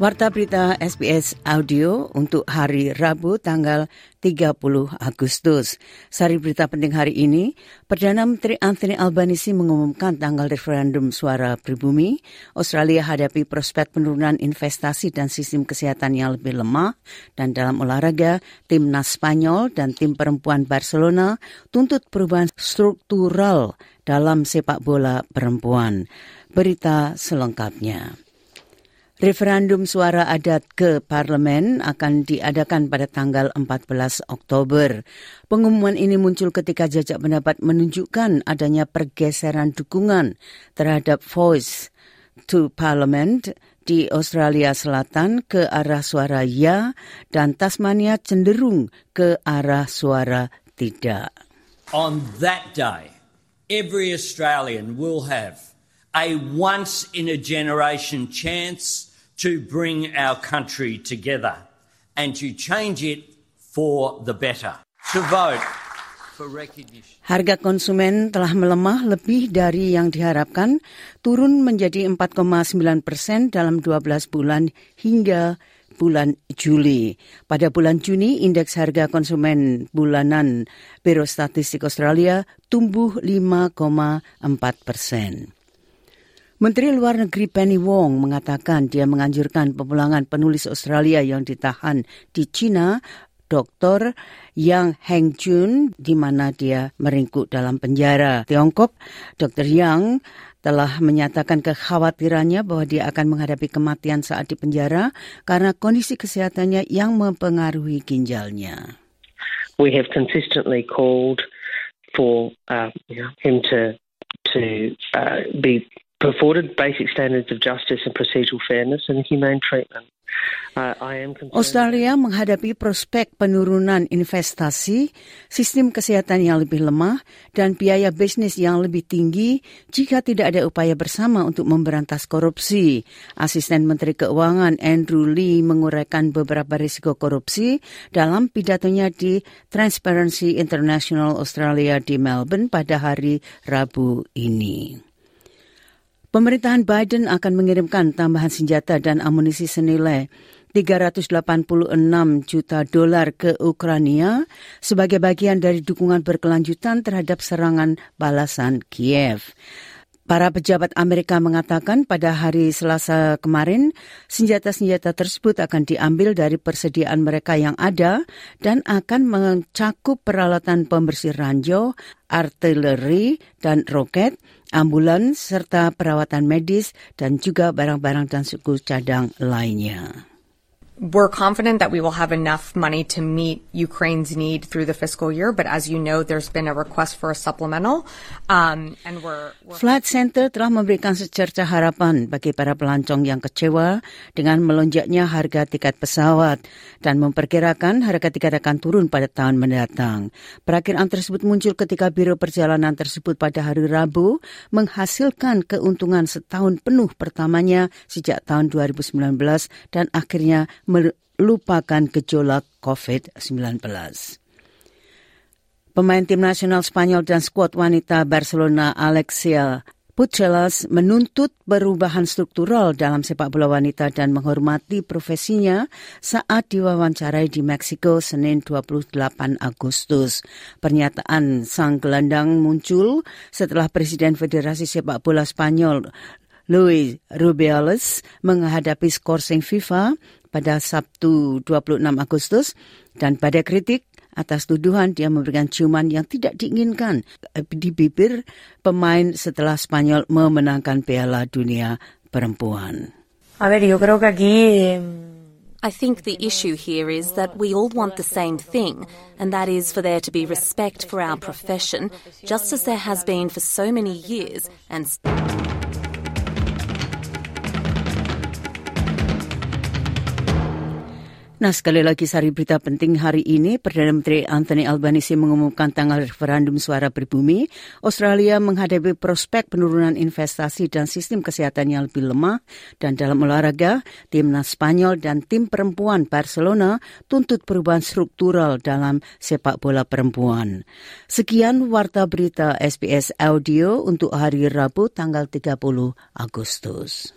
Warta berita SBS Audio untuk hari Rabu tanggal 30 Agustus. Sari berita penting hari ini, Perdana Menteri Anthony Albanese mengumumkan tanggal referendum suara pribumi. Australia hadapi prospek penurunan investasi dan sistem kesehatan yang lebih lemah. Dan dalam olahraga, timnas Spanyol dan tim perempuan Barcelona tuntut perubahan struktural dalam sepak bola perempuan. Berita selengkapnya. Referendum suara adat ke parlemen akan diadakan pada tanggal 14 Oktober. Pengumuman ini muncul ketika jajak pendapat menunjukkan adanya pergeseran dukungan terhadap voice to parliament di Australia Selatan ke arah suara ya dan Tasmania cenderung ke arah suara tidak. On that day, every Australian will have a once in a generation chance to bring our country together and to change it for the better. To vote Harga konsumen telah melemah lebih dari yang diharapkan, turun menjadi 4,9 persen dalam 12 bulan hingga bulan Juli. Pada bulan Juni, indeks harga konsumen bulanan Biro Statistik Australia tumbuh 5,4 persen. Menteri Luar Negeri Penny Wong mengatakan dia menganjurkan pemulangan penulis Australia yang ditahan di China, Dr. Yang Hengjun, di mana dia meringkuk dalam penjara. Tiongkok, Dr. Yang telah menyatakan kekhawatirannya bahwa dia akan menghadapi kematian saat di penjara karena kondisi kesehatannya yang mempengaruhi ginjalnya. We have consistently called for uh, him to to uh, be Australia menghadapi prospek penurunan investasi, sistem kesehatan yang lebih lemah, dan biaya bisnis yang lebih tinggi jika tidak ada upaya bersama untuk memberantas korupsi. Asisten Menteri Keuangan Andrew Lee menguraikan beberapa risiko korupsi dalam pidatonya di Transparency International Australia di Melbourne pada hari Rabu ini. Pemerintahan Biden akan mengirimkan tambahan senjata dan amunisi senilai 386 juta dolar ke Ukraina sebagai bagian dari dukungan berkelanjutan terhadap serangan balasan Kiev. Para pejabat Amerika mengatakan pada hari Selasa kemarin, senjata-senjata tersebut akan diambil dari persediaan mereka yang ada dan akan mencakup peralatan pembersih ranjau, artileri, dan roket, ambulans, serta perawatan medis, dan juga barang-barang dan suku cadang lainnya. We're confident that we will have enough money to meet Ukraine's need through the fiscal year, but as you know, there's been a request for a supplemental, um, and we're, we're Flight Center telah memberikan secerca harapan bagi para pelancong yang kecewa dengan melonjaknya harga tiket pesawat dan memperkirakan harga tiket akan turun pada tahun mendatang. Perakiraan tersebut muncul ketika Biro Perjalanan tersebut pada hari Rabu menghasilkan keuntungan setahun penuh pertamanya sejak tahun 2019 dan akhirnya melupakan gejolak COVID-19. Pemain tim nasional Spanyol dan skuad wanita Barcelona Alexia Pucelas menuntut perubahan struktural dalam sepak bola wanita dan menghormati profesinya saat diwawancarai di Meksiko Senin 28 Agustus. Pernyataan sang gelandang muncul setelah Presiden Federasi Sepak Bola Spanyol Luis Rubiales menghadapi skorsing FIFA pada Sabtu 26 Agustus dan pada kritik atas tuduhan dia memberikan ciuman yang tidak diinginkan di bibir pemain setelah Spanyol memenangkan Piala Dunia Perempuan. A ver, yo creo que aquí I think the issue here is that we all want the same thing, and that is for there to be respect for our profession, just as there has been for so many years. And Nah, sekali lagi sari berita penting hari ini, Perdana Menteri Anthony Albanese mengumumkan tanggal referendum suara pribumi. Australia menghadapi prospek penurunan investasi dan sistem kesehatan yang lebih lemah. Dan dalam olahraga, timnas Spanyol dan tim perempuan Barcelona tuntut perubahan struktural dalam sepak bola perempuan. Sekian warta berita SBS Audio untuk hari Rabu tanggal 30 Agustus.